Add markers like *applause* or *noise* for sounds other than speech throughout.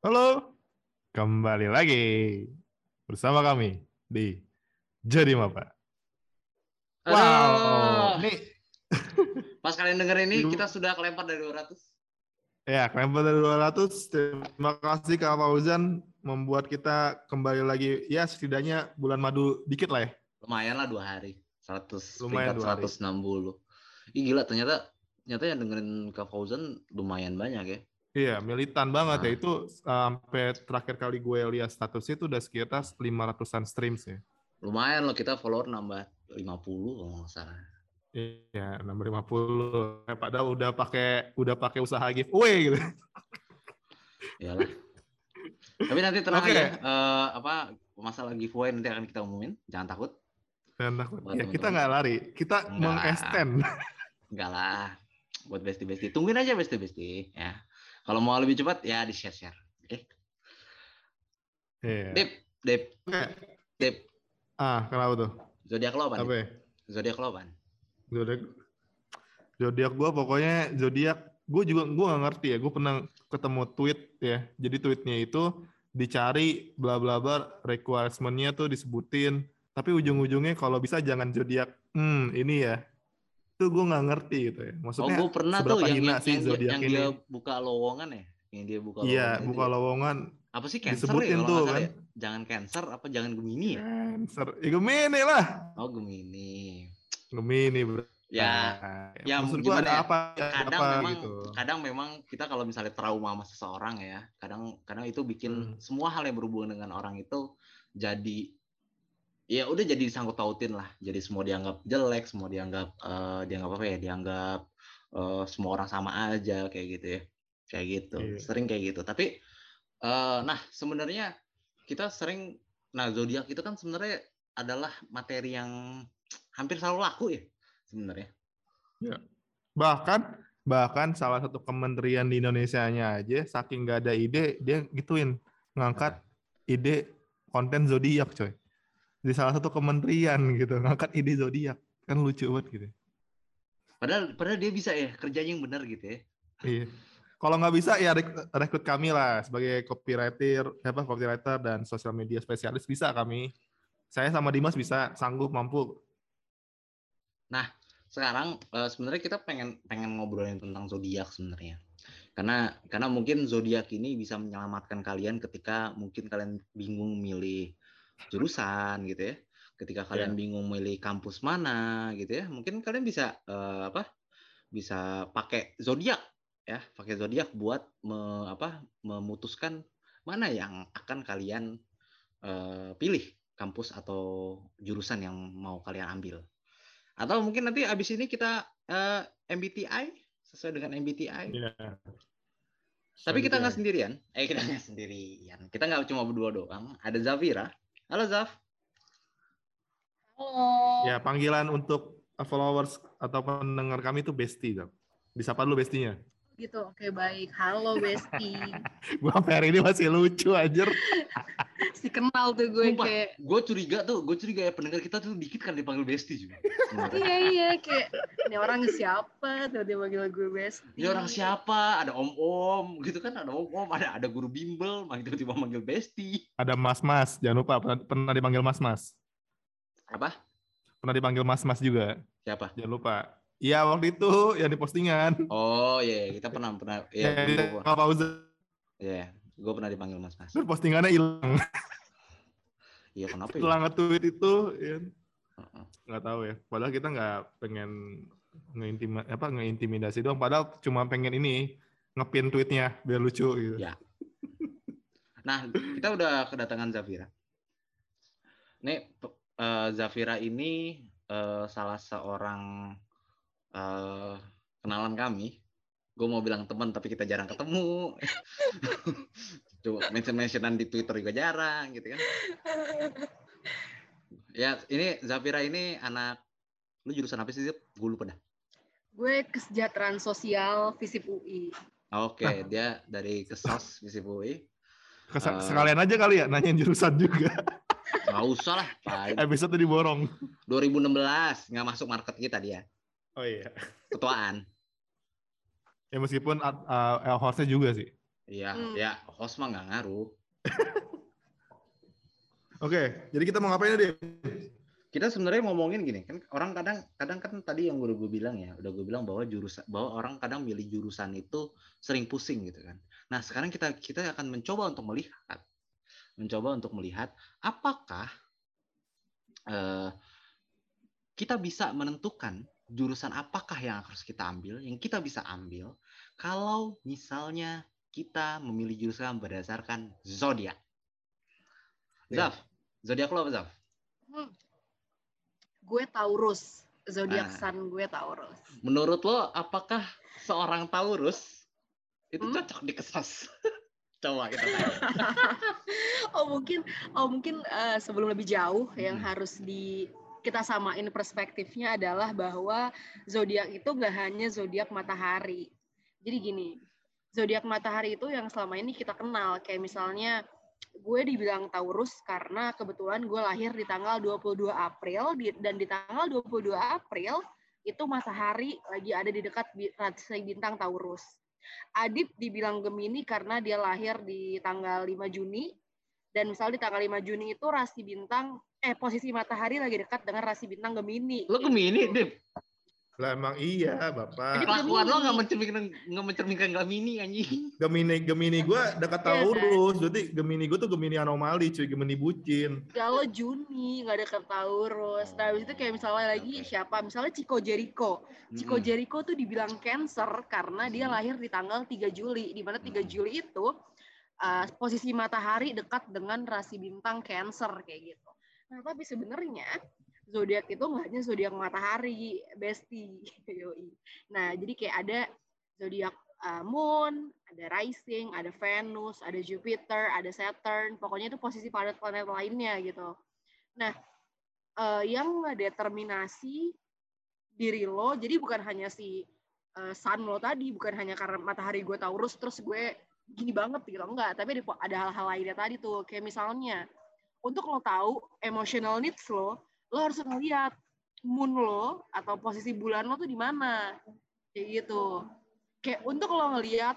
Halo, kembali lagi bersama kami di Jadi Mapa. Wow, Aduh. ini *laughs* Pas kalian denger ini, kita sudah kelempar dari 200. ya kelempar dari 200. Terima kasih Kak Fauzan membuat kita kembali lagi. Ya setidaknya bulan madu dikit lah ya. Lumayan lah dua hari. 100, Lumayan dua hari. peringkat 160. Ih gila, ternyata ternyata yang dengerin Kak Fauzan lumayan banyak ya. Iya, militan banget ya. Nah. Itu sampai terakhir kali gue lihat statusnya itu udah sekitar 500-an streams ya. Lumayan loh, kita follower nambah 50 kalau nggak salah. Iya, nomor 50. Eh, Padahal udah pakai udah pakai usaha giveaway gitu. Iyalah. Tapi nanti tenang Oke. aja, eh, apa masalah giveaway nanti akan kita umumin, jangan takut. Dan takut. Buat Ya, kita nggak lari, kita mengextend. Enggak lah, buat besti-besti. Tungguin aja besti-besti ya. Kalau mau lebih cepat ya di share-share. Oke. Iya. Dip, Dip, Oke. Dip. Ah, kenapa tuh? Zodiak lo apa? Ya? Zodiak lo apa? Zodiak zodiak gue pokoknya zodiak gue juga gue nggak ngerti ya gue pernah ketemu tweet ya jadi tweetnya itu dicari bla bla bla requirementnya tuh disebutin tapi ujung-ujungnya kalau bisa jangan zodiak hmm ini ya itu gue nggak ngerti gitu ya Oh, maksudnya gue pernah tuh seberapa yang, hina yang, sih yang, yang ini dia buka lowongan ya, yang dia buka iya lowongan buka ya. lowongan Apa sih cancer disebutin ya kalau tuh, kan. ya? Jangan cancer apa jangan Gemini ya? Cancer ya Gemini lah Oh Gemini. Gemini bro Ya, Nah, ya maksud gue gimana ada ya? apa ada kadang apa memang gitu kadang memang kita kalau misalnya trauma sama seseorang ya, kadang kadang itu bikin Hmm. semua hal yang berhubungan dengan orang itu jadi ya udah jadi disangkut pautin lah. Jadi semua dianggap jelek, semua dianggap eh, dianggap apa ya? Dianggap eh, semua orang sama aja kayak gitu ya. Kayak gitu. Iya. Sering kayak gitu. Tapi eh, nah sebenarnya kita sering nah zodiak itu kan sebenarnya adalah materi yang hampir selalu laku ya sebenarnya. bahkan bahkan salah satu kementerian di Indonesia-nya aja saking nggak ada ide dia gituin ngangkat ide konten zodiak coy di salah satu kementerian gitu ngangkat ide zodiak. Kan lucu banget gitu. Padahal padahal dia bisa ya kerjanya yang benar gitu ya. iya. Kalau nggak bisa ya rek- rekrut kami lah sebagai copywriter apa copywriter dan sosial media spesialis bisa kami. Saya sama Dimas bisa sanggup mampu. Sekarang eh, sebenarnya kita pengen pengen ngobrolin tentang zodiak sebenarnya. Karena karena mungkin zodiak ini bisa menyelamatkan kalian ketika mungkin kalian bingung milih jurusan gitu ya. Ketika kalian bingung milih kampus mana gitu ya. Mungkin kalian bisa eh, apa? Bisa pakai zodiak ya, pakai zodiak buat me- apa? memutuskan mana yang akan kalian eh, pilih kampus atau jurusan yang mau kalian ambil. Atau mungkin nanti abis ini kita eh, MBTI sesuai dengan MBTI. Iya. Tapi kita nggak sendirian. Eh kita nggak sendirian. Kita nggak cuma berdua doang. Ada Zafira. Halo Zaf. Halo. ya panggilan untuk followers atau pendengar kami itu bestie Zap. disapa dulu bestinya Gitu, oke baik. Halo Besti. *laughs* Gua hari ini masih lucu aja. *laughs* *laughs* si kenal tuh gue Sumpah. kayak Gue curiga tuh, gue curiga ya pendengar kita tuh dikit kan dipanggil Besti juga. *laughs* iya iya kayak ini orang siapa tuh dia manggil gue Besti. Ini orang siapa? Ada om-om, gitu kan? Ada om-om, ada ada guru bimbel, manggil tiba-tiba manggil Besti. Ada mas-mas, jangan lupa pernah, pernah dipanggil mas-mas. Apa? Pernah dipanggil mas-mas juga, Siapa? jangan lupa. Iya waktu itu yang di postingan. Oh iya, kita pernah pernah. Ya, Iya, ya, gua- Kak Fauzan. Iya, gue pernah dipanggil Mas Mas. Terus postingannya hilang. Iya kenapa ya? Setelah nge-tweet itu, ya, Heeh. nggak tahu ya. Padahal kita nggak pengen ngeintima, apa ngeintimidasi doang. Padahal cuma pengen ini ngepin tweetnya biar lucu gitu. Ya. Nah, kita udah kedatangan Zafira. Nih, eh, Zafira ini eh, salah seorang eh, kenalan kami. Gue mau bilang teman, tapi kita jarang ketemu. *laughs* Coba mention-mentionan di Twitter juga jarang, gitu kan. Ya, ini Zafira ini anak lu jurusan apa sih, Zip? Gue lupa dah. Gue kesejahteraan sosial Visip UI. Oke, dia dari Kesos Visip UI. Kesa- Eh. sekalian aja kali ya nanyain jurusan juga. Nggak usah lah, Pak. Episode diborong. 2016 nggak masuk market kita dia Oh iya. ketuaan Ya meskipun uh, uh, hostnya juga sih. Iya, Hmm. ya host mah nggak ngaruh. *laughs* Oke, jadi kita mau ngapain nih? Kita sebenarnya ngomongin gini, kan orang kadang kadang kan tadi yang udah gue bilang ya, udah gue bilang bahwa jurusan bahwa orang kadang milih jurusan itu sering pusing gitu kan. Nah, sekarang kita kita akan mencoba untuk melihat mencoba untuk melihat apakah eh, kita bisa menentukan jurusan apakah yang harus kita ambil, yang kita bisa ambil kalau misalnya kita memilih jurusan berdasarkan zodiak. Ya. Zaf, zodiak lo apa Zaf? Hmm. Gue Taurus. Zodiak Ah. sun gue Taurus. Menurut lo, apakah seorang Taurus itu Hmm? cocok di kesas? *laughs* Coba kita tanya. *laughs* oh mungkin oh mungkin eh, sebelum lebih jauh yang Hmm. harus di kita samain perspektifnya adalah bahwa zodiak itu nggak hanya zodiak matahari. Jadi gini, zodiak matahari itu yang selama ini kita kenal kayak misalnya gue dibilang Taurus karena kebetulan gue lahir di tanggal 22 April dan di tanggal 22 April itu matahari lagi ada di dekat rasi bintang Taurus. Adip dibilang Gemini karena dia lahir di tanggal 5 Juni dan misalnya di tanggal 5 Juni itu rasi bintang eh posisi matahari lagi dekat dengan rasi bintang Gemini. Lo Gemini, Dip. Lah emang iya, Jadi Bapak. Kelakuan lo nggak mencerminkan nggak mencerminkan Gemini anjing. Gemini Gemini gue dekat Iya kan? Taurus. Berarti Gemini gue tuh Gemini anomali, cuy, Gemini bucin. Kalau Juni nggak dekat Taurus. Nah, habis itu kayak misalnya lagi Oke. siapa? Misalnya Chico Jericho. Chico Mm-mm. Jericho tuh dibilang Cancer karena dia Hmm. lahir di tanggal 3 Juli. Di mana 3 Hmm. Juli itu uh, posisi matahari dekat dengan rasi bintang Cancer kayak gitu. Nah, tapi sebenarnya zodiak itu nggak hanya zodiak matahari, bestie. *laughs* Yoi. Nah, jadi kayak ada zodiak uh, moon, ada rising, ada Venus, ada Jupiter, ada Saturn. Pokoknya itu posisi planet-planet lainnya gitu. Nah, eh, yang ngedeterminasi diri lo, jadi bukan hanya si eh, sun lo tadi, bukan hanya karena matahari gue Taurus, terus gue gini banget gitu, enggak. Tapi ada, ada hal-hal lainnya tadi tuh, kayak misalnya, untuk lo tahu emotional needs lo, lo harus ngeliat moon lo atau posisi bulan lo tuh di mana, kayak gitu. Kayak untuk lo ngeliat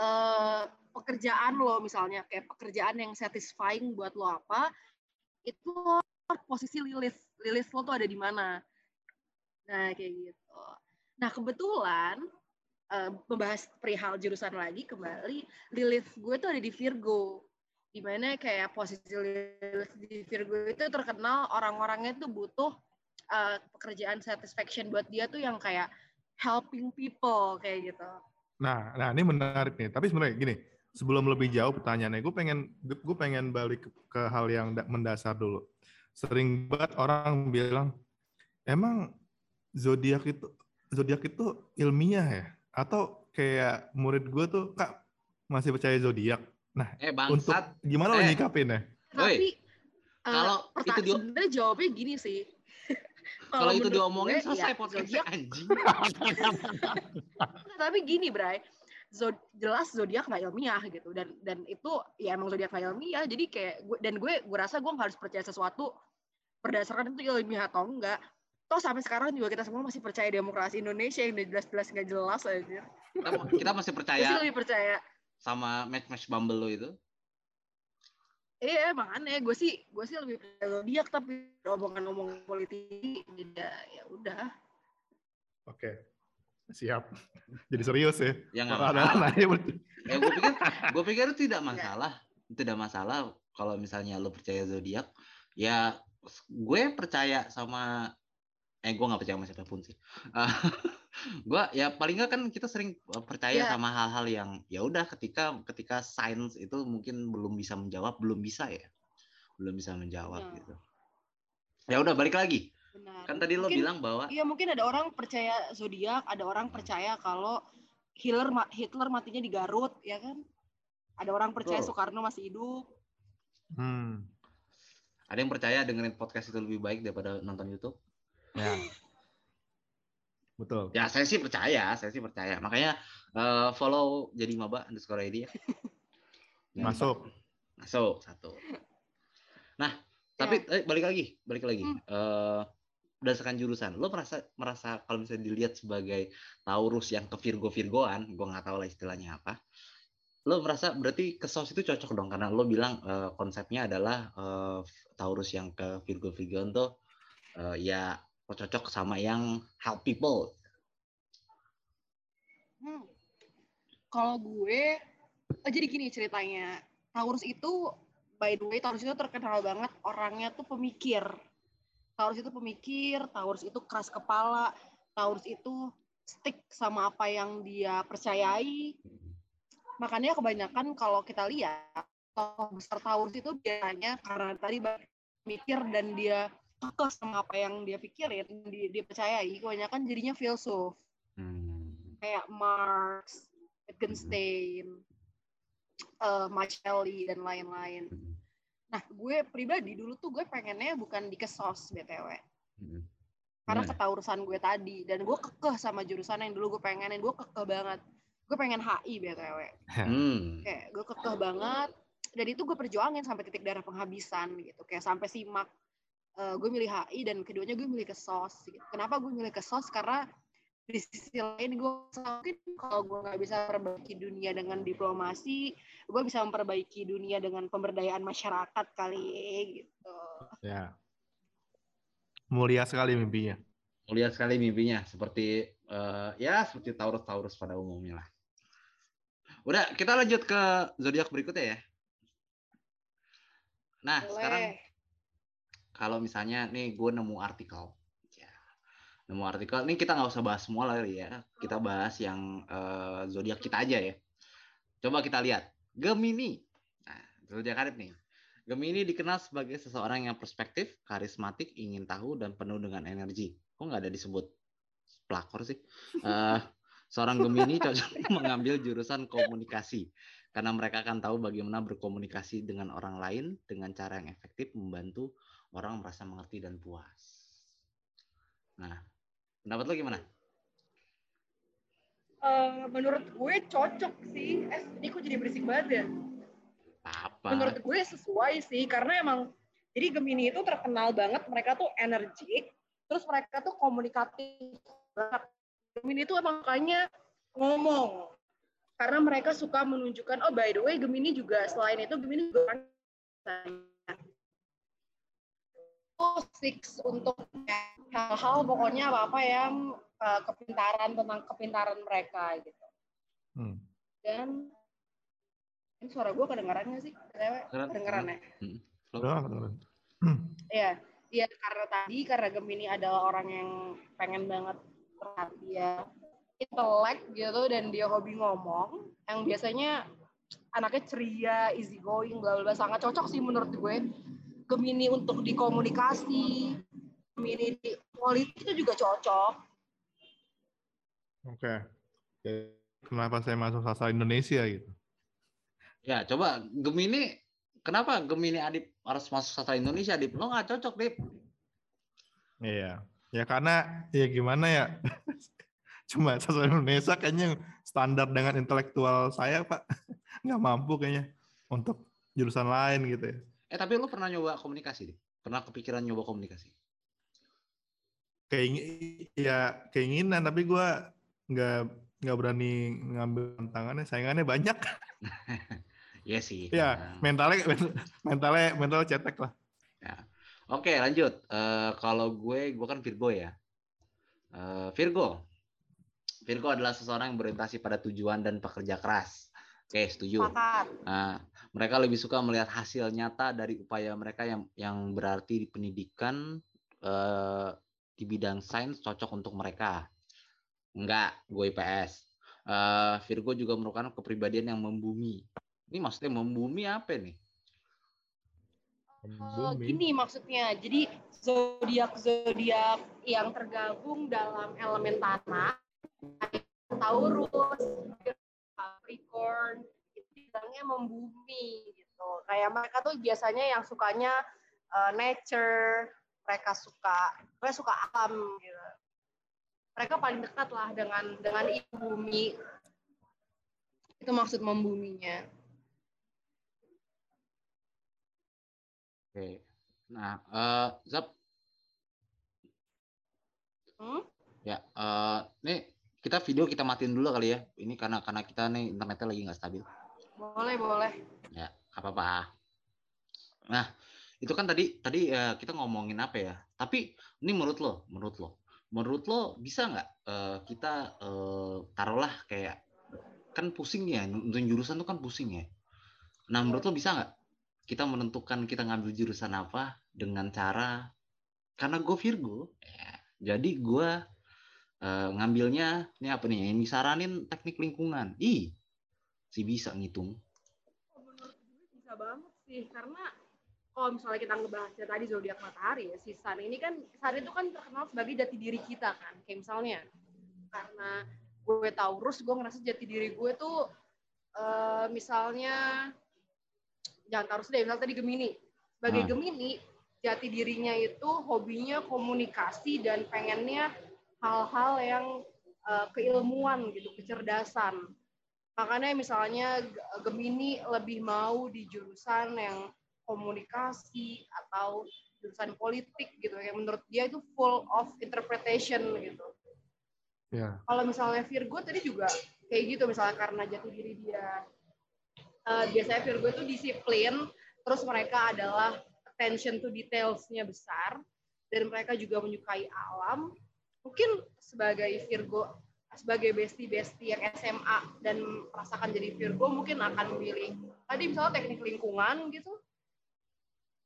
eh, pekerjaan lo misalnya, kayak pekerjaan yang satisfying buat lo apa, itu lo posisi Lilith. Lilith lo tuh ada di mana. Nah, kayak gitu. Nah, kebetulan eh, membahas perihal jurusan lagi kembali, Lilith gue tuh ada di Virgo. Di mana kayak posisi Lilith di Virgo itu terkenal orang-orangnya tuh butuh eh, pekerjaan satisfaction buat dia tuh yang kayak helping people kayak gitu. Nah, nah ini menarik nih. Tapi sebenarnya gini, sebelum lebih jauh pertanyaannya, gue pengen gue pengen balik ke, ke hal yang da- mendasar dulu. Sering banget orang bilang, emang zodiak itu zodiak itu ilmiah ya? Atau kayak murid gue tuh kak masih percaya zodiak. Nah, Eh untuk bangsat, gimana lo Eh. nyikapin ya? Tapi eh, kalau itu dia- sebenarnya jawabnya gini sih. *laughs* kalau itu diomongin gue, selesai ya, podcast zodiak anjing. *laughs* tapi gini Bray Zod- jelas zodiak nggak ilmiah gitu dan dan itu ya emang zodiak nggak ilmiah jadi kayak gue dan gue gue rasa gue harus percaya sesuatu berdasarkan itu ilmiah atau enggak toh sampai sekarang juga kita semua masih percaya demokrasi Indonesia yang udah jelas-jelas nggak jelas aja Kita, kita masih percaya lebih percaya sama match-match Bumble lo itu. iya emang aneh gue sih gue sih lebih percaya zodiak tapi omongan-omongan politik beda ya udah Oke, siap. *laughs* Jadi serius ya? Ya nggak Ada masalah. Ya gue pikir gue pikir itu tidak *laughs* masalah. Tidak masalah kalau misalnya lo percaya zodiak. Ya gue percaya sama eh gue nggak percaya sama siapa pun sih. *laughs* gue ya paling nggak kan kita sering eh, percaya Ya. sama hal-hal yang ya udah ketika ketika sains itu mungkin belum bisa menjawab belum bisa ya belum bisa menjawab Ya. gitu. Ya udah balik lagi. benar Kan tadi lo Mungkin- bilang bahwa Iya mungkin ada orang percaya zodiak, ada orang percaya kalau Hitler Hitler matinya di Garut, ya kan? Ada orang percaya Betul. Soekarno masih hidup. Hmm. ada yang percaya dengerin podcast itu lebih baik daripada nonton YouTube. Ya. Betul. Ya saya sih percaya, saya sih percaya. Makanya eh, follow jadi maba underscore ID ya. *laughs* Masuk. Masuk satu. Nah, tapi eh, balik lagi, balik lagi. Hmm. Eh, berdasarkan jurusan. Lo merasa merasa kalau misalnya dilihat sebagai Taurus yang ke Virgo Virgoan, gue nggak tahu lah istilahnya apa. Lo merasa berarti ke sos itu cocok dong karena lo bilang uh, konsepnya adalah uh, Taurus yang ke Virgo Virgoan tuh uh, ya cocok sama yang help people. Hmm. Kalau gue, oh jadi gini ceritanya. Taurus itu, by the way, Taurus itu terkenal banget orangnya tuh pemikir Taurus itu pemikir, Taurus itu keras kepala, Taurus itu stick sama apa yang dia percayai. Makanya kebanyakan kalau kita lihat tokoh besar Taurus itu biasanya karena tadi mikir dan dia kekeh sama apa yang dia pikirin, dia, dia percayai, kebanyakan jadinya filsuf. Hmm. Kayak Marx, Wittgenstein, uh, Machiavelli dan lain-lain. Hmm. Nah, gue pribadi dulu tuh gue pengennya bukan di kesos BTW. Hmm. Karena hmm. ketaurusan gue tadi. Dan gue kekeh sama jurusan yang dulu gue pengenin. Gue kekeh banget. Gue pengen HI BTW. Hmm. Kayak gue kekeh banget. Dan itu gue perjuangin sampai titik darah penghabisan gitu. Kayak sampai simak. Uh, gue milih HI dan keduanya gue milih kesos. Gitu. Kenapa gue milih kesos? Karena di sisi lain gue mungkin kalau gue nggak bisa perbaiki dunia dengan diplomasi gue bisa memperbaiki dunia dengan pemberdayaan masyarakat kali gitu ya mulia sekali mimpinya mulia sekali mimpinya seperti uh, ya seperti Taurus Taurus pada umumnya lah udah kita lanjut ke zodiak berikutnya ya nah Boleh. sekarang kalau misalnya nih gue nemu artikel. Nemu artikel. Ini kita nggak usah bahas semua lah ya. Kita bahas yang uh, zodiak kita aja ya. Coba kita lihat. Gemini. Nah zodiak Arif nih. Gemini dikenal sebagai seseorang yang perspektif karismatik ingin tahu dan penuh dengan energi. Kok nggak ada disebut pelakor sih? Uh, seorang Gemini *laughs* cocok mengambil jurusan komunikasi. Karena mereka akan tahu bagaimana berkomunikasi dengan orang lain dengan cara yang efektif membantu orang merasa mengerti dan puas. Nah, Pendapat lo gimana? Uh, menurut gue cocok sih. Eh, ini kok jadi berisik banget ya? Apa? Menurut gue sesuai sih, karena emang jadi Gemini itu terkenal banget, mereka tuh energik, terus mereka tuh komunikatif. Gemini itu emang kayaknya ngomong. Karena mereka suka menunjukkan, oh by the way Gemini juga, selain itu Gemini juga six untuk hal-hal pokoknya apa-apa yang uh, kepintaran tentang kepintaran mereka gitu. Hmm. Dan ini suara gue kedengaran nggak sih? Kedengaran ya? Hmm. Iya, iya karena tadi karena Gemini adalah orang yang pengen banget perhatian, intelek gitu dan dia hobi ngomong, yang biasanya anaknya ceria, easy going, bla bla sangat cocok sih menurut gue Gemini untuk dikomunikasi, Gemini di politik itu juga cocok. Oke. Okay. Kenapa saya masuk sastra Indonesia gitu? Ya, coba Gemini, kenapa Gemini Adip harus masuk sastra Indonesia, Adip? Lo nggak cocok, Dip. Iya. Ya karena, ya gimana ya, *laughs* cuma sastra Indonesia kayaknya standar dengan intelektual saya, Pak. *laughs* Nggak mampu kayaknya untuk jurusan lain gitu ya. Eh tapi lu pernah nyoba komunikasi deh? Pernah kepikiran nyoba komunikasi? Kayak ya keinginan tapi gue nggak nggak berani ngambil tantangannya saingannya banyak. *laughs* Iya sih. Ya mentalnya mentalnya mental cetek lah. Ya. Oke lanjut. Uh, kalau gue gue kan Virgo ya. Uh, Virgo. Virgo adalah seseorang yang berorientasi pada tujuan dan pekerja keras. Oke, setuju. Nah, mereka lebih suka melihat hasil nyata dari upaya mereka yang yang berarti di pendidikan eh, di bidang sains cocok untuk mereka. Enggak, gue IPS. Eh, Virgo juga merupakan kepribadian yang membumi. Ini maksudnya membumi apa nih? Uh, gini maksudnya, jadi zodiak zodiak yang tergabung dalam elemen tanah, Taurus, Capricorn, bilangnya membumi gitu. Kayak mereka tuh biasanya yang sukanya uh, nature, mereka suka, mereka suka alam gitu. Mereka paling dekat lah dengan dengan ibu bumi. Itu maksud membuminya. Oke. Nah, uh, Zap, Hmm? Ya, eh nih kita video kita matiin dulu kali ya. Ini karena karena kita nih internetnya lagi nggak stabil. Boleh, boleh. Ya, apa apa. Nah, itu kan tadi tadi eh, kita ngomongin apa ya? Tapi ini menurut lo, menurut lo, menurut lo bisa nggak eh, kita eh, taruhlah kayak kan pusing ya, nentuin jurusan tuh kan pusing ya. Nah, menurut lo bisa nggak kita menentukan kita ngambil jurusan apa dengan cara karena gue Virgo, ya, jadi gue eh, ngambilnya ini apa nih? Yang disaranin teknik lingkungan. Ih, si bisa ngitung. Oh, menurut gue bisa banget sih karena kalau misalnya kita ngebahasnya tadi zodiak matahari ya si Sun ini kan Sun itu kan terkenal sebagai jati diri kita kan kayak misalnya karena gue Taurus gue ngerasa jati diri gue tuh eh, misalnya jangan Taurus deh misalnya tadi Gemini sebagai Hmm. Gemini jati dirinya itu hobinya komunikasi dan pengennya hal-hal yang eh, keilmuan gitu kecerdasan makanya misalnya Gemini lebih mau di jurusan yang komunikasi atau jurusan politik gitu yang menurut dia itu full of interpretation gitu. Ya. Kalau misalnya Virgo tadi juga kayak gitu misalnya karena jati diri dia eh, biasanya Virgo itu disiplin, terus mereka adalah attention to details-nya besar dan mereka juga menyukai alam. Mungkin sebagai Virgo sebagai bestie-bestie yang SMA dan merasakan jadi Virgo mungkin akan memilih tadi misalnya teknik lingkungan gitu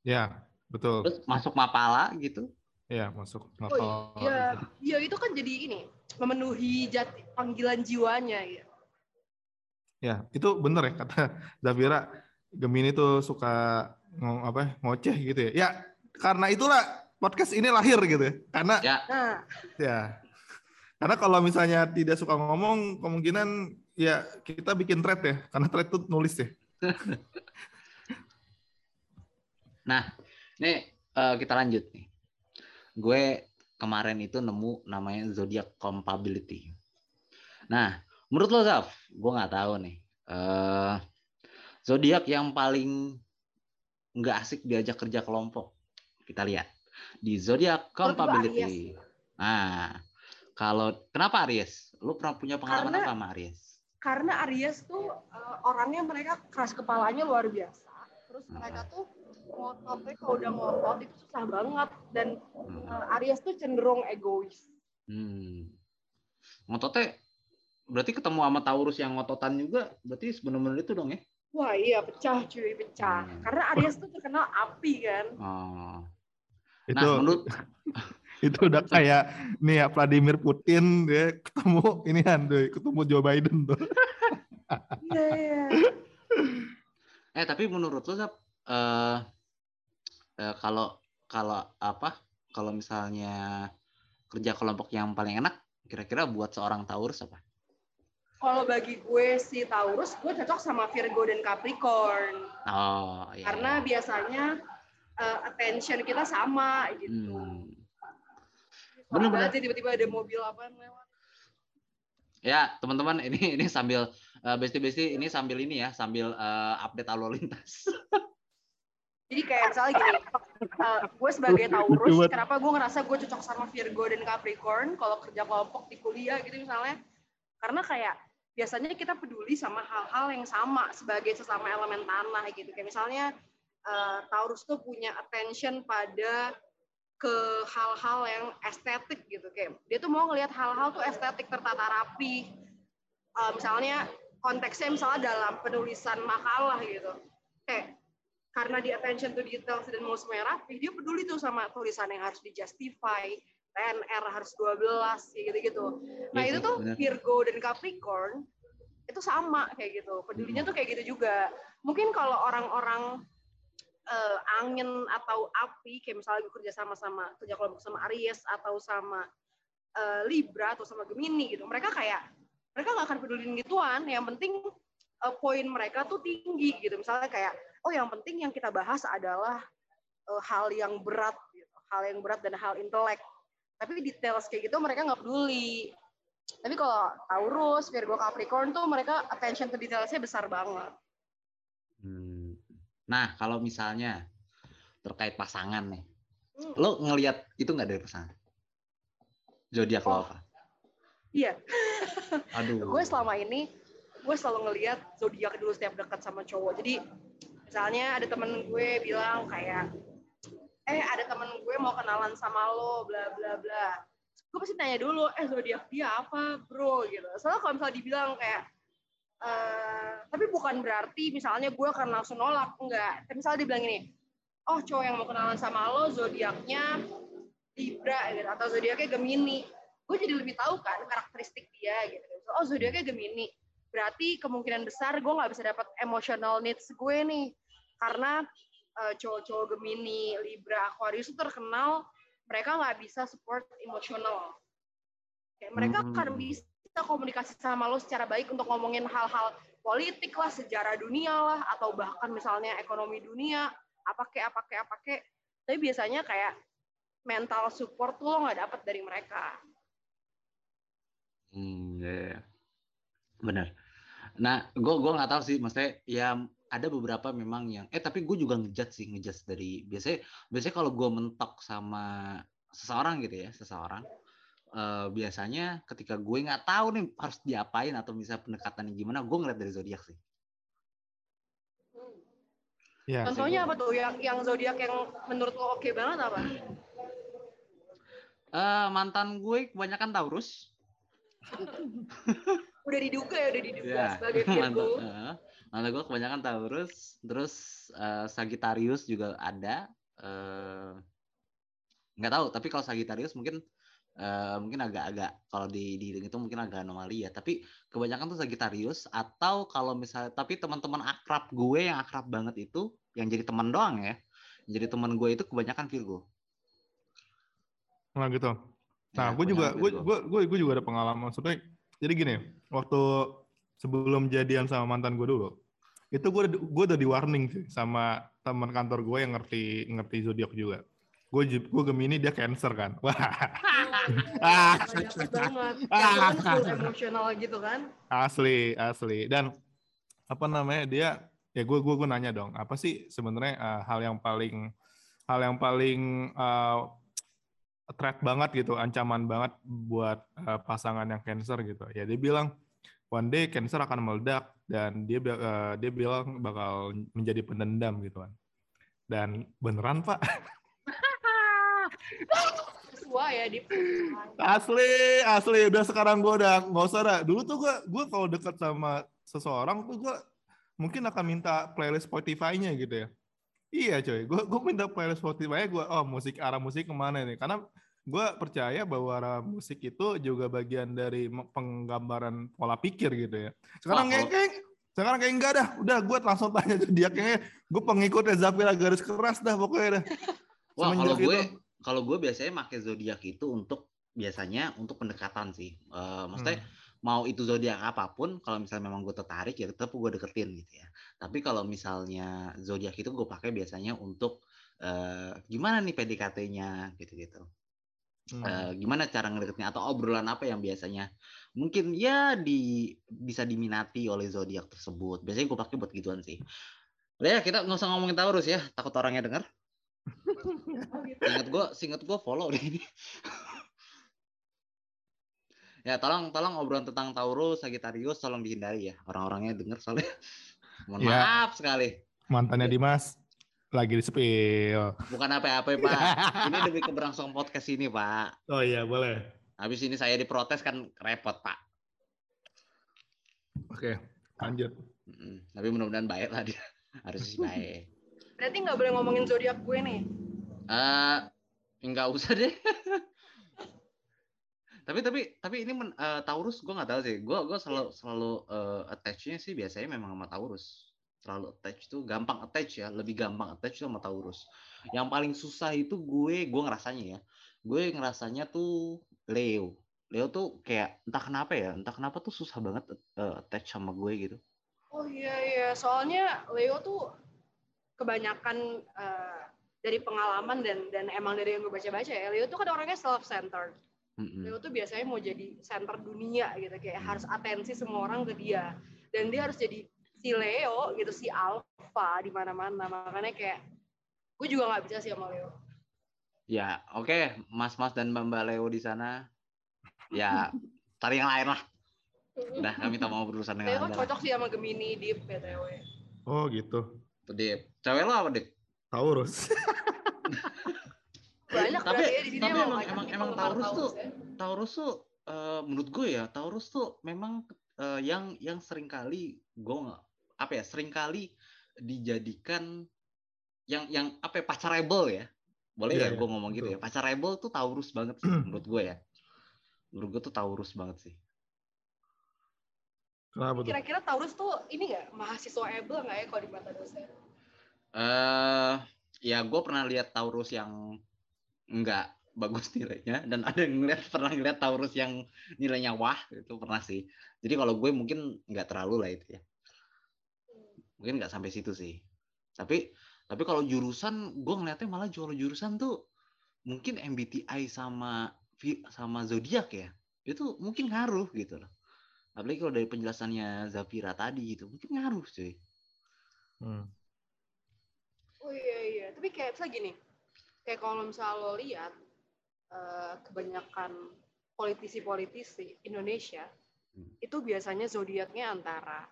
Ya, betul. Terus masuk Mapala gitu. Ya, masuk Oh nakal. iya, iya itu kan jadi ini memenuhi jati panggilan jiwanya ya. Ya, itu bener ya kata *laughs* Zafira. Gemini tuh suka ngo- apa ngoceh gitu ya. Ya, karena itulah podcast ini lahir gitu ya. Karena Ya, Nah, ya. Karena kalau misalnya tidak suka ngomong, kemungkinan ya kita bikin thread ya. Karena thread tuh nulis ya. *laughs* nih eh, kita lanjut nih. Gue kemarin itu nemu namanya zodiac compatibility. Nah, menurut lo Zaf, gue nggak tahu nih. Eh zodiak yang paling nggak asik diajak kerja kelompok. Kita lihat di zodiac compatibility. Nah, kalau kenapa Aries? Lu pernah punya pengalaman Karena- apa sama Aries? karena Aries tuh eh, orangnya mereka keras kepalanya luar biasa. Terus mereka tuh ngototnya kalau udah ngotot itu susah banget dan Hmm. eh, Aries tuh cenderung egois. Hmm. Ngototnya berarti ketemu sama Taurus yang ngototan juga berarti benar-benar itu dong ya? Wah iya pecah cuy pecah. Hmm. Karena Aries tuh terkenal api kan. Oh. Itu Nah, menurut *laughs* itu udah kayak nih ya Vladimir Putin dia ketemu ini tuh, ketemu Joe Biden tuh. Iya iya. *laughs* eh tapi menurut lo Zap, eh eh, kalau kalau apa? Kalau misalnya kerja kelompok yang paling enak kira-kira buat seorang Taurus apa? Kalau bagi gue si Taurus, gue cocok sama Virgo dan Capricorn. Oh, iya. Karena biasanya eh, attention kita sama gitu. Hmm. Aja tiba-tiba ada mobil apa lewat. Ya, teman-teman, ini ini sambil eh, besti-besti ini sambil ini ya, sambil eh, update lalu lintas. *laughs* Jadi kayak misalnya gini, eh, gue sebagai Taurus, kenapa gue ngerasa gue cocok sama Virgo dan Capricorn kalau kerja kelompok di kuliah gitu misalnya. Karena kayak biasanya kita peduli sama hal-hal yang sama sebagai sesama elemen tanah gitu. Kayak misalnya eh, Taurus tuh punya attention pada ke hal-hal yang estetik gitu. Kayak dia tuh mau ngelihat hal-hal tuh estetik tertata rapi. Eh, misalnya konteksnya misalnya dalam penulisan makalah gitu. Kayak karena di attention to details dan mau semuanya rapi dia peduli tuh sama tulisan yang harus di justify TNR harus 12 kayak gitu-gitu. Nah Iya itu sih, tuh bener. Virgo dan Capricorn itu sama kayak gitu. Pedulinya tuh kayak gitu juga. Mungkin kalau orang-orang eh, angin atau api kayak misalnya gue kerja sama sama kerja kelompok sama Aries atau sama eh, Libra atau sama Gemini gitu. Mereka kayak mereka nggak akan pedulin gituan. Yang penting eh, poin mereka tuh tinggi gitu. Misalnya kayak oh yang penting yang kita bahas adalah eh, hal yang berat gitu. Hal yang berat dan hal intelek. Tapi details kayak gitu mereka nggak peduli. Tapi kalau Taurus, Virgo, Capricorn tuh mereka attention to detailsnya besar banget. Hmm. Nah, kalau misalnya terkait pasangan nih, Hmm. lo ngelihat itu nggak dari pasangan? Zodiak lo Oh. apa? Iya, *laughs* Aduh. gue selama ini gue selalu ngelihat zodiak dulu setiap dekat sama cowok. Jadi misalnya ada temen gue bilang kayak, eh ada temen gue mau kenalan sama lo, bla bla bla. Gue pasti tanya dulu, eh zodiak dia apa, bro? Gitu. Soalnya kalau misalnya dibilang kayak, eh tapi bukan berarti misalnya gue akan langsung nolak, enggak. Tapi misalnya dibilang ini, oh cowok yang mau kenalan sama lo zodiaknya Libra gitu atau zodiaknya Gemini. Gue jadi lebih tahu kan karakteristik dia gitu. Oh zodiaknya Gemini. Berarti kemungkinan besar gue nggak bisa dapat emotional needs gue nih. Karena eh, cowok-cowok Gemini Libra Aquarius itu terkenal mereka nggak bisa support emosional kayak mereka Hmm. akan bisa komunikasi sama lo secara baik untuk ngomongin hal-hal politik lah sejarah dunia lah atau bahkan misalnya ekonomi dunia apa kek apa kek apa kek tapi biasanya kayak mental support tuh lo nggak dapet dari mereka Hmm, ya, ya. Benar. Nah, gue gua nggak tahu sih, maksudnya ya ada beberapa memang yang eh tapi gue juga ngejudge sih ngejudge dari biasanya biasanya kalau gue mentok sama seseorang gitu ya seseorang eh, biasanya ketika gue nggak tahu nih harus diapain atau misalnya pendekatannya gimana gue ngeliat dari zodiak sih. Ya, contohnya apa tuh? Yang yang zodiak yang menurut lo oke banget apa? Eh, mantan gue kebanyakan Taurus. *laughs* Udah diduga ya udah diduga Ya, sebagai *laughs* mantan, Virgo eh, mantan gue kebanyakan Taurus, terus eh, Sagittarius juga ada. eh, nggak tahu, tapi kalau Sagittarius mungkin eh, mungkin agak-agak kalau di di itu mungkin agak anomali ya. Tapi kebanyakan tuh Sagittarius atau kalau misalnya tapi teman-teman akrab gue yang akrab banget itu yang jadi teman doang ya. Yang Jadi teman gue itu kebanyakan Virgo. Nah gitu. Nah, Ya, gue juga gue gue gue gue juga ada pengalaman. Maksudnya jadi gini, waktu sebelum jadian sama mantan gue dulu, itu gue gue udah di warning sih sama teman kantor gue yang ngerti ngerti zodiak juga. Gue gue Gemini dia Cancer kan. *laughs* Wah. Ah, *laughs* full emosional gitu kan? Asli asli. Dan apa namanya dia ya gue gue gue nanya dong apa sih sebenarnya uh, hal yang paling hal yang paling uh, threat banget gitu ancaman banget buat uh, pasangan yang cancer gitu. Ya dia bilang one day cancer akan meledak dan dia uh, dia bilang bakal menjadi pendendam gitu kan. Dan beneran pak *laughs* sesuai ya di Asli, asli. Udah sekarang gue udah nggak usah dah. Dulu tuh gue, gue kalau deket sama seseorang tuh gue mungkin akan minta playlist Spotify-nya gitu ya. Iya coy, gue gue minta playlist Spotify gue, oh musik arah musik ke mana nih? Karena gue percaya bahwa arah musik itu juga bagian dari penggambaran pola pikir gitu ya. Sekarang Wah, kayak, kalau- kayak sekarang kayak enggak dah, udah gue langsung tanya tuh dia kayaknya gue pengikut Zapila garis keras dah pokoknya dah. Wah, kalau Semenjak gue itu. Kalau gue biasanya pakai zodiak itu untuk biasanya untuk pendekatan sih. Eh maksudnya Hmm. mau itu zodiak apa pun, kalau misalnya memang gue tertarik ya tetap gue deketin gitu ya. Tapi kalau misalnya zodiak itu gue pakai biasanya untuk eh gimana nih PDKT-nya gitu-gitu. Hmm. Eh, gimana cara ngedeketinnya atau obrolan apa yang biasanya mungkin ya di bisa diminati oleh zodiak tersebut. Biasanya gue pakai buat gituan sih. Udah ya kita nggak usah ngomongin Taurus ya, takut orangnya denger. Oh, gitu. Ingat gue, singet gue follow deh ini. *laughs* ya tolong tolong obrolan tentang Taurus, Sagittarius tolong dihindari ya. Orang-orangnya denger soalnya. *laughs* Mohon Ya. maaf sekali. Mantannya Dimas lagi di spill. Bukan apa-apa Pak. *laughs* Ini demi keberlangsungan podcast ini Pak. Oh iya boleh. Habis ini saya diprotes kan repot Pak. Oke, lanjut. Mm, Tapi mudah-mudahan baik lah dia. Harus sih baik. berarti nggak boleh ngomongin zodiak gue nih Eh, enggak usah deh. *laughs* tapi tapi tapi ini men- eh, Taurus gue nggak tahu sih. Gue gue selalu selalu eh, attach-nya sih biasanya memang sama Taurus. Selalu attach tuh gampang attach ya, lebih gampang attach sama Taurus. Yang paling susah itu gue gue ngerasanya ya. Gue ngerasanya tuh Leo. Leo tuh kayak entah kenapa ya, entah kenapa tuh susah banget eh, attach sama gue gitu. oh iya iya soalnya Leo tuh kebanyakan eh, dari pengalaman dan dan emang dari yang gue baca-baca ya Leo tuh kan orangnya self centered Mm-mm. Leo tuh biasanya mau jadi center dunia gitu kayak harus atensi semua orang ke dia dan dia harus jadi si Leo gitu si alpha di mana-mana makanya kayak gue juga nggak bisa sih sama Leo Ya, oke, Mas-mas dan Mbak Mbak Leo di sana Ya, cari yang lain lah. Udah, kami tak mau berurusan dengan kok anda. cocok sih sama Gemini Deep BTW. Oh gitu. Tuh, Dip. Cewek lo apa, Dip? Taurus. *laughs* Banyak Tapi- ya di sini tapi emang- emang- emang penggemar Taurus tuh- ya. Taurus tuh eh, menurut gue ya Taurus tuh memang eh, yang yang sering kali gue nggak apa ya sering kali dijadikan yang yang apa ya pacarable ya boleh Iya, ya gue ngomong gitu ya betul. pacarable tuh Taurus banget sih *clears throat* menurut gue ya menurut gue tuh Taurus banget sih Kenapa tuh? Kira-kira Taurus tuh ini nggak mahasiswa able nggak ya kalau di mata dosen? Eh ya gue pernah lihat Taurus yang enggak bagus *laughs* nilainya dan ada yang ngeliat pernah ngeliat Taurus yang nilainya wah itu pernah sih. Jadi kalau gue mungkin nggak terlalu lah itu ya. Mungkin nggak sampai situ sih. Tapi tapi kalau jurusan gue ngeliatnya malah jual jurusan tuh mungkin MBTI sama sama zodiak ya. Itu mungkin ngaruh gitu loh. Apalagi kalau dari penjelasannya Zafira tadi gitu mungkin ngaruh cuy. Hmm. Oh iya iya, tapi kayak misalnya gini, kayak kalau misalnya lo lihat eh, kebanyakan politisi-politisi Indonesia Hmm. itu biasanya zodiaknya antara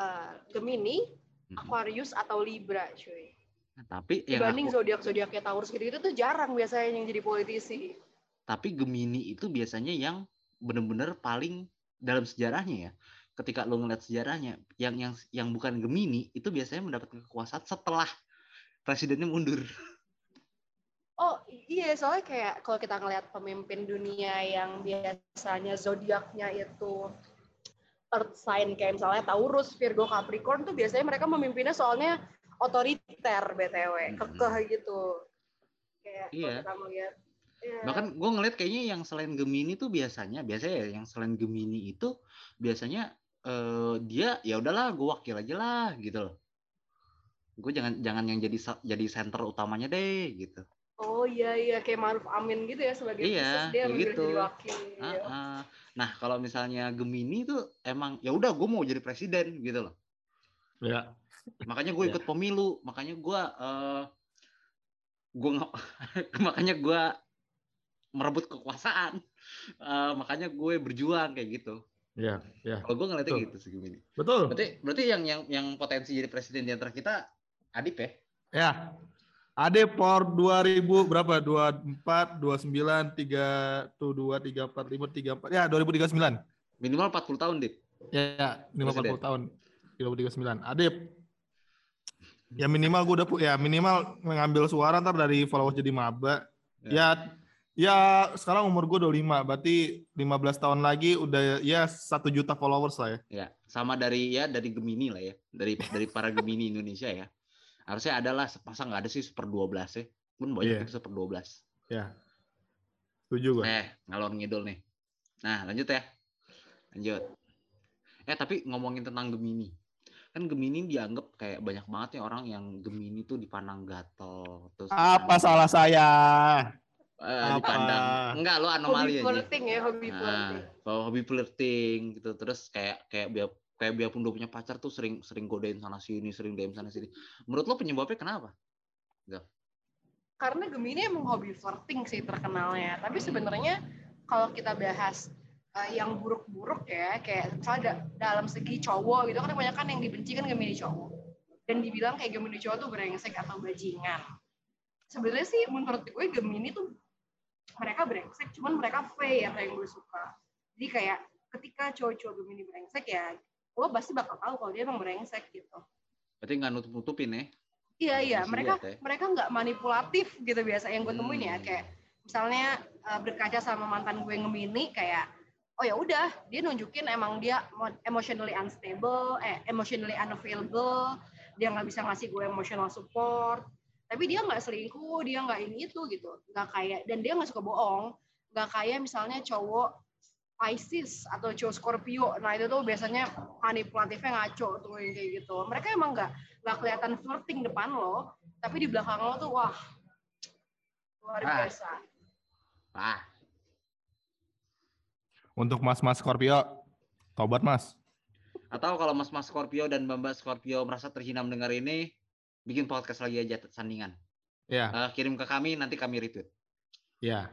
eh, Gemini, Mm-mm. Aquarius atau Libra, cuy. Nah, tapi yang Dibanding aku- zodiak-zodiaknya Taurus gitu-gitu tuh jarang biasanya yang jadi politisi. tapi Gemini itu biasanya yang bener-bener paling dalam sejarahnya ya. Ketika lo ngeliat sejarahnya, yang yang yang bukan Gemini itu biasanya mendapatkan kekuasaan setelah presidennya mundur. Oh iya, soalnya kayak kalau kita ngelihat pemimpin dunia yang biasanya zodiaknya itu earth sign kayak misalnya Taurus, Virgo, Capricorn tuh biasanya mereka memimpinnya soalnya otoriter BTW, Hmm. kekeh gitu. Kayak Iya. kita melihat ya, Bahkan gue ngeliat kayaknya yang selain Gemini tuh biasanya, biasanya ya yang selain Gemini itu biasanya eh, dia ya udahlah gue wakil aja lah gitu loh. Gue jangan jangan yang jadi sa- jadi center utamanya deh gitu. oh iya iya kayak Maruf Amin gitu ya sebagai Iya, dia memilih gitu. jadi wakil. Ah, iya. ah. Nah kalau misalnya Gemini tuh emang ya udah gue mau jadi presiden gitu loh. Ya. Makanya gue Ya. ikut pemilu, makanya gue eh gue nggak *laughs* makanya gue merebut kekuasaan, Eh, makanya gue berjuang kayak gitu. Ya, ya. Kalau gue ngeliatnya Betul. gitu sih Gemini. Betul. Berarti berarti yang yang yang potensi jadi presiden di antara kita Adip ya? Ya. Ade por 2000 berapa? 24, 29, 3 tuh 2 3 4 5 3 4. Ya, 2039. Minimal 40 tahun, Dip. Ya, ya 50 Presiden. tahun. 2039. Adip. Ya minimal gue udah ya minimal mengambil suara ntar dari followers jadi maba. Ya ya sekarang umur gue 25, berarti 15 tahun lagi udah ya satu juta followers lah ya. Ya, sama dari ya dari Gemini lah ya. Dari dari para Gemini Indonesia ya. Harusnya ada lah, masa nggak ada sih seper 12 ya. Pun banyak itu seper 12. Ya. Setuju gue. Eh, ngalor ngidul nih. Nah, lanjut ya. Lanjut. Eh, tapi ngomongin tentang Gemini. Kan Gemini dianggap kayak banyak banget ya orang yang Gemini tuh dipandang gatel. Terus Apa dipandang- salah saya? eh, apa? dipandang. Enggak, lo Hobi anomali aja. flirting ya, hobi Nah, flirting. kalau hobi flirting gitu. Terus kayak kayak biar kayak biarpun udah punya pacar tuh sering sering godain sana sini, sering DM sana sini. Menurut lo penyebabnya kenapa? karena Gemini emang hobi flirting sih terkenalnya. Tapi sebenarnya kalau kita bahas eh, yang buruk-buruk ya, kayak misalnya da- dalam segi cowok gitu kan kebanyakan yang dibenci kan Gemini cowok. Dan dibilang kayak Gemini cowok tuh brengsek atau bajingan. Sebenarnya sih menurut gue Gemini tuh mereka brengsek, cuman mereka fair yang gue suka. Jadi kayak ketika cowok-cowok Gemini brengsek ya, gue pasti bakal tahu kalau dia emang brengsek gitu. Berarti nggak nutup-nutupin ya? Iya iya, mereka lihat ya? mereka nggak manipulatif gitu biasa yang gue temuin ya Hmm. kayak misalnya uh, berkaca sama mantan gue Gemini kayak oh ya udah dia nunjukin emang dia mo- emotionally unstable, eh emotionally unavailable, dia nggak bisa ngasih gue emotional support, tapi dia nggak selingkuh, dia nggak ini itu gitu, nggak kayak dan dia nggak suka bohong, nggak kayak misalnya cowok Pisces atau cowok Scorpio, nah itu tuh biasanya manipulatifnya ngaco tuh yang kayak gitu. Mereka emang nggak nggak kelihatan flirting depan lo, tapi di belakang lo tuh wah luar Ah. biasa. Ah, Untuk mas-mas Scorpio, tobat mas. Atau kalau mas-mas Scorpio dan mbak-mbak Scorpio merasa terhina mendengar ini, bikin podcast lagi aja sandingan. Ya, Eh, kirim ke kami, nanti kami retweet. ya.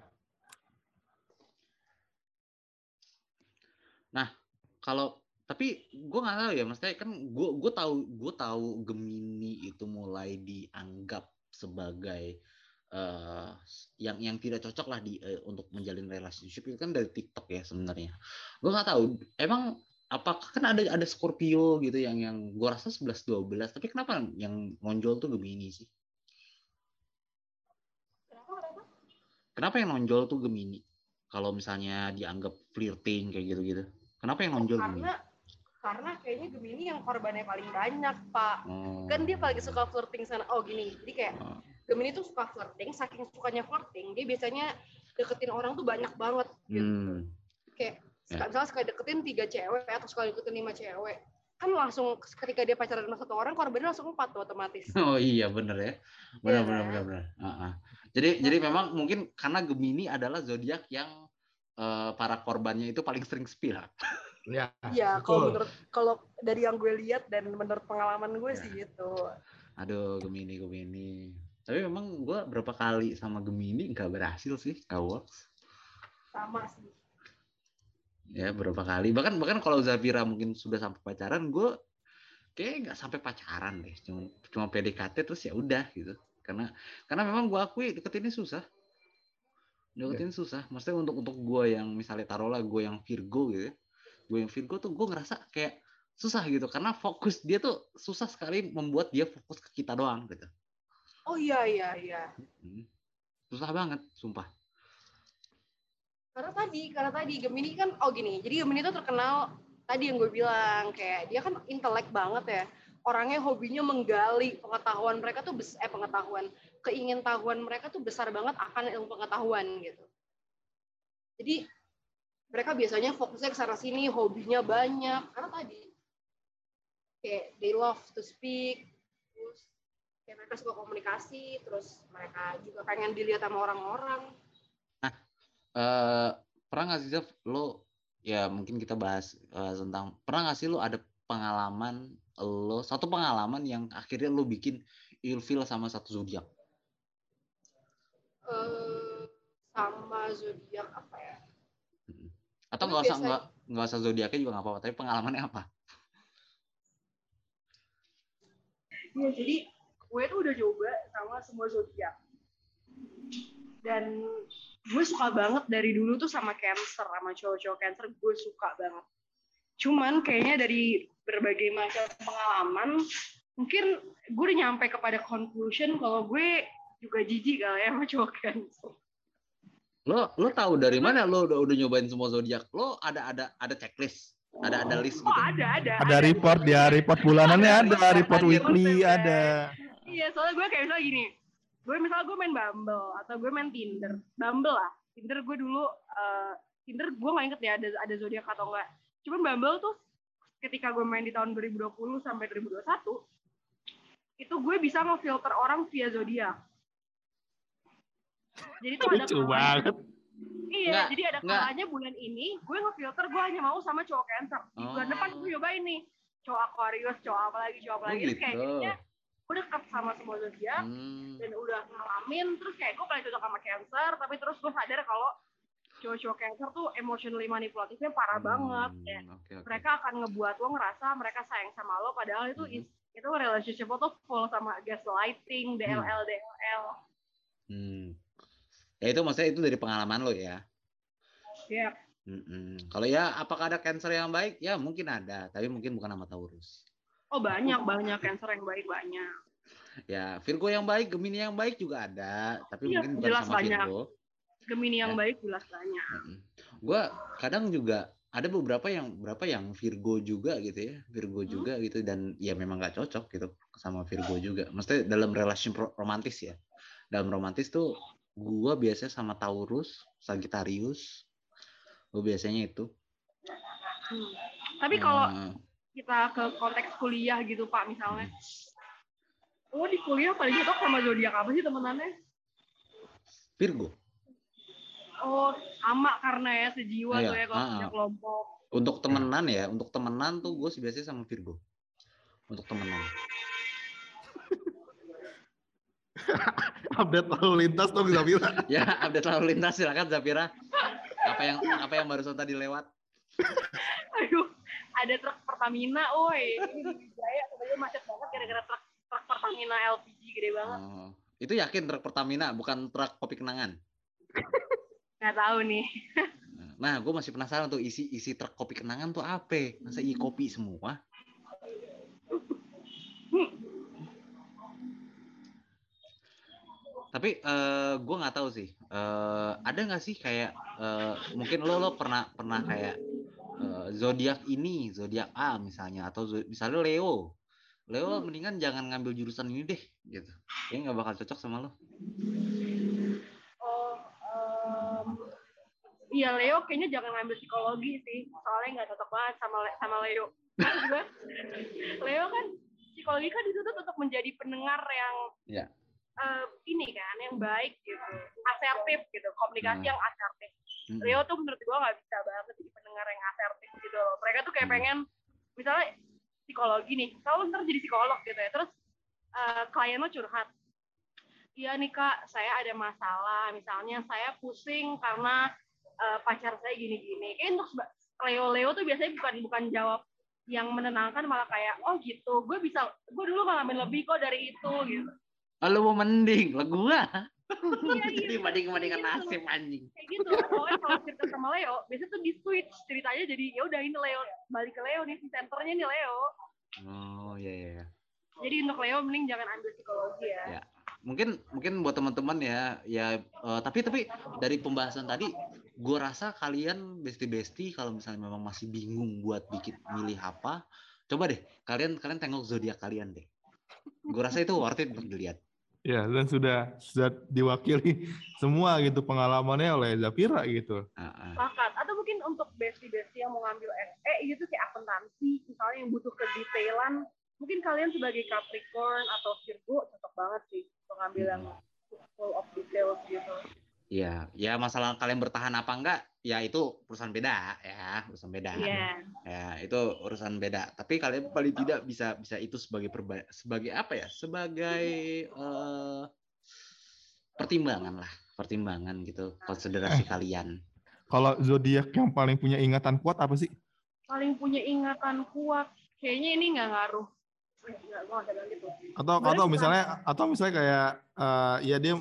Kalau tapi gue nggak tahu ya maksudnya kan gue gue tahu gue tahu Gemini itu mulai dianggap sebagai eh yang yang tidak cocok lah di eh, untuk menjalin relationship itu kan dari TikTok ya sebenarnya. Gue nggak tahu emang apakah kan ada ada Scorpio gitu yang yang gue rasa 11 12 tapi kenapa yang nonjol tuh Gemini sih? Kenapa, kenapa? kenapa yang nonjol tuh Gemini? Kalau misalnya dianggap flirting kayak gitu-gitu kenapa yang nonjol Karena karena kayaknya Gemini yang korbannya paling banyak, Pak. oh. Kan dia paling suka flirting sana. Oh, gini. Jadi kayak Oh. Gemini tuh suka flirting, saking sukanya flirting, dia biasanya deketin orang tuh banyak banget gitu. Hmm. Kayak Ya. misalnya sekali deketin tiga cewek atau sekali deketin lima cewek. Kan langsung ketika dia pacaran sama satu orang, korbannya langsung empat tuh otomatis. *laughs* Oh iya bener ya, benar Iya benar kan? benar benar. Ah, ah. Jadi jadi memang mungkin karena Gemini adalah zodiak yang eh, para korbannya itu paling sering spill. Ya, Iya, betul. kalau menurut kalau dari yang gue lihat dan menurut pengalaman gue Ya. sih gitu. Aduh Gemini Gemini. Tapi memang gue berapa kali sama Gemini nggak berhasil sih, nggak works. Sama sih. Ya berapa kali. Bahkan bahkan kalau Zafira mungkin sudah sampai pacaran, gue kayak nggak sampai pacaran deh. Cuma cuma PDKT terus ya udah gitu. Karena karena memang gue akui deketinnya susah. Deketin susah. Maksudnya untuk untuk gue yang misalnya taruhlah gue yang Virgo gitu. ya. Gue yang Virgo tuh gue ngerasa kayak susah gitu karena fokus dia tuh susah sekali membuat dia fokus ke kita doang gitu. Oh iya iya iya. Susah banget, sumpah. Karena tadi, karena tadi Gemini kan oh gini. Jadi Gemini itu terkenal tadi yang gue bilang kayak dia kan intelek banget ya. Orangnya hobinya menggali pengetahuan mereka tuh eh pengetahuan, keingintahuan mereka tuh besar banget akan ilmu pengetahuan gitu. Jadi mereka biasanya fokusnya ke sana sini, hobinya banyak karena tadi kayak they love to speak, terus kayak mereka suka komunikasi, terus mereka juga pengen dilihat sama orang-orang. eh pernah nggak sih Zaf, lo ya mungkin kita bahas eh, tentang pernah nggak sih lo ada pengalaman lo satu pengalaman yang akhirnya lo bikin ilfil sama satu zodiak eh sama zodiak apa ya? atau nggak usah nggak nggak usah zodiaknya juga nggak apa-apa tapi pengalamannya apa Ya, jadi gue tuh udah coba sama semua zodiak. Dan gue suka banget dari dulu tuh sama Cancer, sama cowok-cowok Cancer gue suka banget. Cuman kayaknya dari berbagai macam pengalaman, mungkin gue udah nyampe kepada conclusion kalau gue juga jijik kali ya sama cowok Cancer. lo lo tahu dari mana lo udah udah nyobain semua zodiak lo ada ada ada checklist ada ada list Oh gitu ada, ada. Ada report dia, report bulanannya ada, report weekly ada. Iya, soalnya gue kayak misalnya gini, gue misalnya gue main Bumble atau gue main Tinder, Bumble lah, Tinder gue dulu, eh, Tinder gue nggak inget ya ada ada zodiak atau enggak. Cuman Bumble tuh ketika gue main di tahun 2020 sampai 2021, itu gue bisa ngefilter orang via zodiak. Jadi tuh ada banget. Iya, Nggak, jadi ada kalanya bulan ini gue ngefilter gue hanya mau sama cowok Cancer. Di bulan Oh. depan gue nyobain nih cowok Aquarius, cowok apa lagi, cowok apa oh lagi. Terus kayak gitu jadinya gue deket sama semua zodiak Hmm. dan udah ngalamin terus kayak gue paling cocok sama cancer tapi terus gue sadar kalau cowok-cowok cancer tuh emotionally manipulatifnya parah banget Hmm, kayak oke, oke. mereka akan ngebuat lo ngerasa mereka sayang sama lo padahal itu Hmm. is- itu relationship lo tuh full sama gaslighting DLL DLL Hmm. Ya itu maksudnya itu dari pengalaman lo ya. ya Mm-mm. Kalau ya apakah ada cancer yang baik? Ya mungkin ada, tapi mungkin bukan sama Taurus. oh banyak banyak cancer yang baik banyak Ya Virgo yang baik, Gemini yang baik juga ada, tapi Iya, mungkin bukan jelas sama banyak. Virgo. Gemini yang Ya. baik jelas banyak Gue kadang juga ada beberapa yang berapa yang Virgo juga gitu ya, Virgo Hmm. juga gitu dan ya memang nggak cocok gitu sama Virgo juga. Maksudnya dalam relasi romantis ya. Dalam romantis tuh gue biasanya sama Taurus, Sagittarius, gue biasanya itu. Hmm. tapi kalau Hmm. kita ke konteks kuliah gitu pak misalnya lo di kuliah paling cocok sama zodiak apa sih temenannya Virgo. Oh, sama karena ya sejiwa Iya, tuh ya kalau ah, punya kelompok. Untuk temenan ya, untuk temenan tuh gue sih biasanya sama Virgo. Untuk temenan. *laughs* Update lalu lintas dong Zabila. *laughs* ya, update lalu lintas silakan Zafira. Apa yang apa yang barusan tadi lewat? *laughs* Aduh, ada truk Pertamina, woi. Ini Jaya sebenarnya macet banget gara-gara truk truk Pertamina LPG gede banget. Oh, itu yakin truk Pertamina bukan truk kopi kenangan. Nggak tahu nih. Nah, gue masih penasaran tuh isi isi truk kopi kenangan tuh apa? Masa i kopi semua? Tapi eh gue nggak tahu sih. Eh ada nggak sih kayak eh, mungkin lo lo pernah pernah kayak eh, zodiak ini, zodiak A misalnya atau misalnya Leo. Leo mendingan jangan ngambil jurusan ini deh, gitu. Kayaknya nggak bakal cocok sama lo. Oh, em, iya Leo kayaknya jangan ngambil psikologi sih, soalnya nggak cocok banget sama sama Leo. Gue, *laughs* Leo kan psikologi kan dituntut untuk menjadi pendengar yang Iya. eh, ini kan, yang baik gitu, asertif gitu, komunikasi Hmm. yang asertif. Mm-mm. Leo tuh menurut gua nggak bisa banget jadi pendengar yang asertif gitu loh. Mereka tuh kayak Hmm. pengen, misalnya psikologi nih, kalau ntar jadi psikolog gitu ya, terus eh, klien lo curhat, iya nih kak, saya ada masalah, misalnya saya pusing karena eh, pacar saya gini-gini. Kayak untuk seba- Leo-Leo tuh biasanya bukan bukan jawab yang menenangkan malah kayak oh gitu gue bisa gue dulu ngalamin lebih kok dari itu gitu Ah, lo mau mending, lah gua. Iya, iya. Jadi banding-bandingan Gitu. nasib anjing. kayak gitu pokoknya kalau cerita sama Leo biasanya tuh di switch ceritanya jadi ya udah ini Leo balik ke Leo nih si senternya nih Leo Oh iya iya. iya. jadi untuk Leo mending jangan ambil psikologi ya Ya. Mungkin mungkin buat teman-teman ya ya eh, tapi tapi dari pembahasan tadi gue rasa kalian besti-besti kalau misalnya memang masih bingung buat bikin milih apa, coba deh kalian kalian tengok zodiak kalian deh. Gue rasa itu worth it untuk dilihat. Ya, dan sudah sudah diwakili semua gitu pengalamannya oleh Zafira gitu. Sepakat. atau mungkin untuk besti-besti yang mau ngambil SE gitu kayak akuntansi misalnya yang butuh kedetailan mungkin kalian sebagai Capricorn atau Virgo cocok banget sih untuk ngambil yang full of details gitu Iya, ya masalah kalian bertahan apa enggak, ya itu urusan beda ya, urusan beda. iya Ya, itu urusan beda. Tapi kalian paling tidak bisa bisa itu sebagai perba sebagai apa ya? Sebagai eh, pertimbangan lah, pertimbangan gitu, konsiderasi kalian. Kalau zodiak yang paling punya ingatan kuat apa sih? paling punya ingatan kuat kayaknya ini nggak ngaruh gitu. Atau atau misalnya atau misalnya kayak eh, ya dia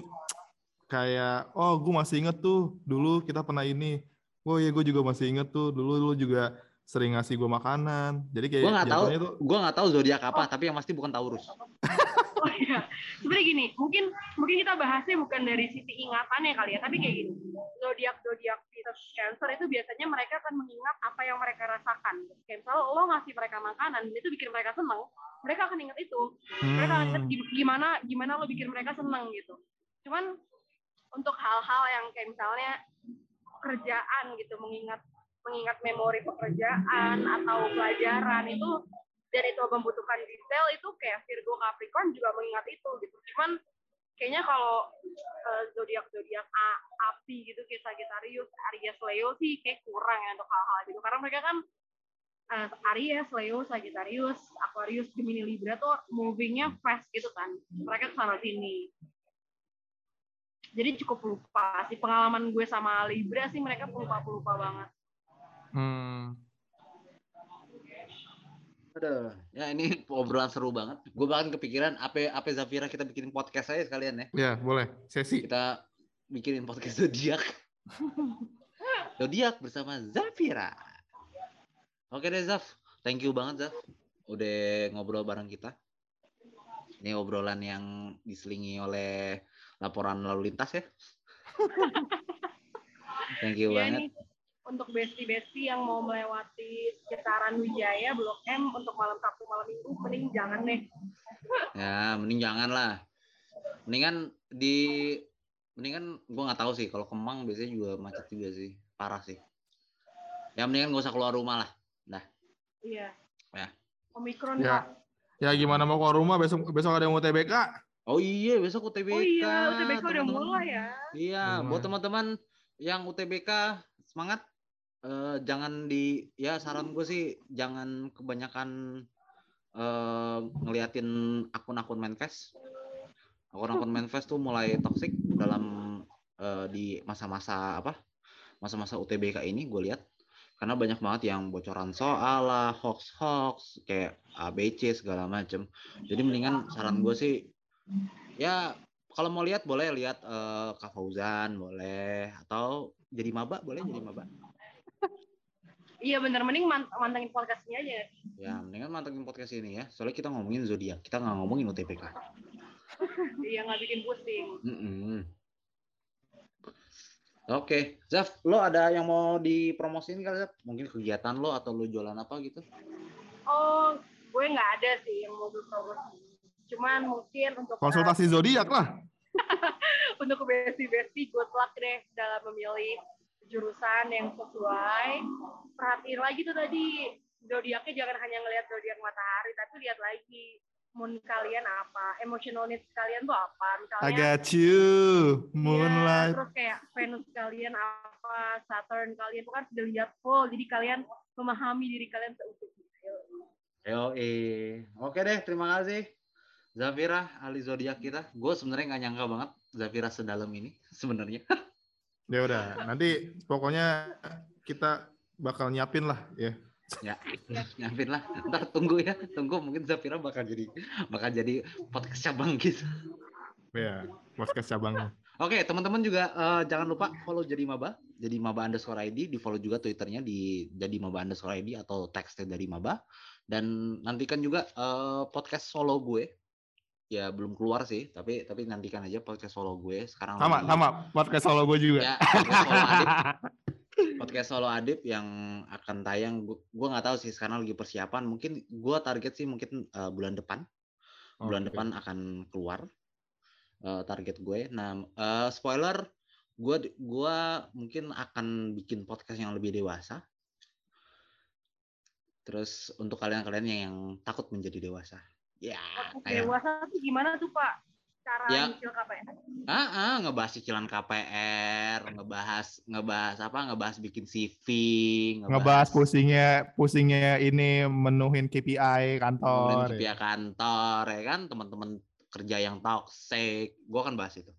kayak oh gue masih inget tuh dulu kita pernah ini. Oh iya gue juga masih inget tuh dulu lu juga sering ngasih gue makanan. Jadi kayak Gua nggak tahu, tuh gua nggak tahu zodiak apa, tapi yang pasti bukan Taurus. *laughs* Oh iya, sebenarnya gini, mungkin mungkin kita bahasnya bukan dari sisi ingatannya kali ya, tapi kayak gini, zodiak zodiak Pisces Cancer itu biasanya mereka akan mengingat apa yang mereka rasakan. Kayak misalnya lo ngasih mereka makanan, itu bikin mereka seneng, mereka akan ingat itu. Mereka akan ingat hmm, gim- gimana gimana lo bikin mereka seneng gitu. Cuman untuk hal-hal yang kayak misalnya kerjaan gitu, mengingat mengingat memori pekerjaan atau pelajaran itu dan itu membutuhkan detail itu kayak Virgo Capricorn juga mengingat itu gitu. Cuman kayaknya kalau eh, zodiak zodiak A- api gitu kayak Sagittarius, Aries, Leo sih kayak kurang ya untuk hal-hal gitu karena mereka kan eh, Aries, Leo, Sagittarius, Aquarius, Gemini, Libra tuh movingnya fast gitu kan. Mereka ke sana sini. Jadi cukup lupa sih pengalaman gue sama Libra sih mereka pelupa-pelupa banget. hmm. Aduh, ya ini obrolan seru banget. Gue bahkan kepikiran apa apa Zafira kita bikin podcast aja sekalian ya. Ya boleh sesi. Kita bikinin podcast zodiak. *laughs* zodiak bersama Zafira. Oke deh Zaf, thank you banget Zaf. Udah ngobrol bareng kita. Ini obrolan yang diselingi oleh laporan lalu lintas ya. *laughs* thank you Iya banget. nih untuk besti-besti yang mau melewati sekitaran Wijaya Blok M untuk malam Sabtu malam Minggu mending jangan deh. Ya, mending jangan lah. Mendingan di mendingan gua nggak tahu sih kalau Kemang biasanya juga macet juga sih. Parah sih. Ya mendingan gak usah keluar rumah lah. Iya. Ya. Omikron Ya. Pak. Ya gimana mau keluar rumah besok besok ada yang UTBK? Oh iya, besok UTBK. Oh iya, UTBK udah mulai ya. Iya, Udah buat mulai. teman-teman yang UTBK semangat. Eh, jangan di ya saran gue sih jangan kebanyakan eh, ngeliatin akun-akun manifest. Akun-akun manifest tuh mulai toxic dalam eh, di masa-masa apa? Masa-masa UTBK ini gue lihat karena banyak banget yang bocoran soal lah, hoax-hoax, kayak ABC segala macem. Jadi mendingan saran gue sih, ya kalau mau lihat boleh lihat uh, Kak Fauzan, boleh atau jadi maba, boleh jadi maba. Iya bener, mending mant mantengin podcast ini aja. Ya, mendingan mantengin podcast ini ya. Soalnya kita ngomongin zodiak, kita nggak ngomongin UTPK. *laughs* iya, nggak bikin pusing. Mm -mm. Oke, okay. Zaf, lo ada yang mau dipromosin kali Zaf? Mungkin kegiatan lo atau lo jualan apa gitu? Oh, gue nggak ada sih yang mau dipromosi. Cuman mungkin untuk konsultasi zodiak lah. *laughs* untuk besti-besti, good luck deh dalam memilih jurusan yang sesuai. Perhatiin lagi tuh tadi zodiaknya jangan hanya ngelihat zodiak matahari, tapi lihat lagi moon kalian apa, emotional needs kalian tuh apa. Misalnya, I got you, moonlight. Ya, terus kayak Venus kalian apa, Saturn kalian itu kan sudah lihat full, jadi kalian memahami diri kalian seutuhnya. Yo, eh. Oke deh, terima kasih. Zafira, ahli zodiak kita. Gue sebenarnya nggak nyangka banget Zafira sedalam ini *laughs* sebenarnya. ya udah nanti pokoknya kita bakal nyiapin lah ya. Ya nyiapin lah. Ntar tunggu ya. Tunggu mungkin Zafira bakal jadi bakal jadi podcast cabang gitu ya podcast cabang. Oke teman-teman juga uh, jangan lupa follow jadi maba jadi maba underscore id di follow juga twitternya di jadi maba underscore id atau teksnya dari maba. Dan nantikan juga uh, podcast solo gue ya belum keluar sih tapi tapi nantikan aja podcast solo gue sekarang sama lagi, sama podcast solo gue juga. Ya podcast solo adip. *laughs* Podcast solo adip yang akan tayang gue nggak tahu sih sekarang lagi persiapan. Mungkin gue target sih mungkin uh, bulan depan. Bulan okay. depan akan keluar uh, target gue. Nah uh, spoiler gue gua mungkin akan bikin podcast yang lebih dewasa. Terus untuk kalian-kalian yang takut menjadi dewasa Ya, kayak... dewasa tuh gimana tuh Pak? Cara ya. nyicil KPR? Ah, ah, ngebahas cicilan KPR, ngebahas ngebahas apa? Ngebahas bikin CV, ngebahas, ngebahas pusingnya pusingnya ini menuhin KPI kantor. KPI ya. kantor ya kan, teman-teman kerja yang toxic. Gua akan bahas itu.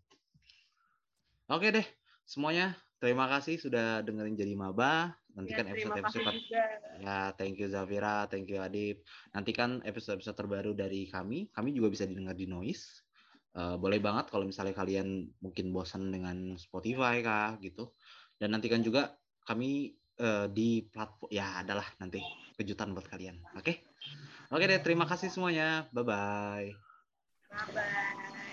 Oke deh, semuanya terima kasih sudah dengerin jadi maba nantikan ya, episode-episode ya thank you Zafira thank you Adib nantikan episode-episode terbaru dari kami. Kami juga bisa didengar di Noise. Uh, boleh banget kalau misalnya kalian mungkin bosan dengan Spotify kah gitu. Dan nantikan juga kami uh, di platform ya adalah nanti kejutan buat kalian. Oke? Okay? oke okay deh terima kasih semuanya. Bye bye bye bye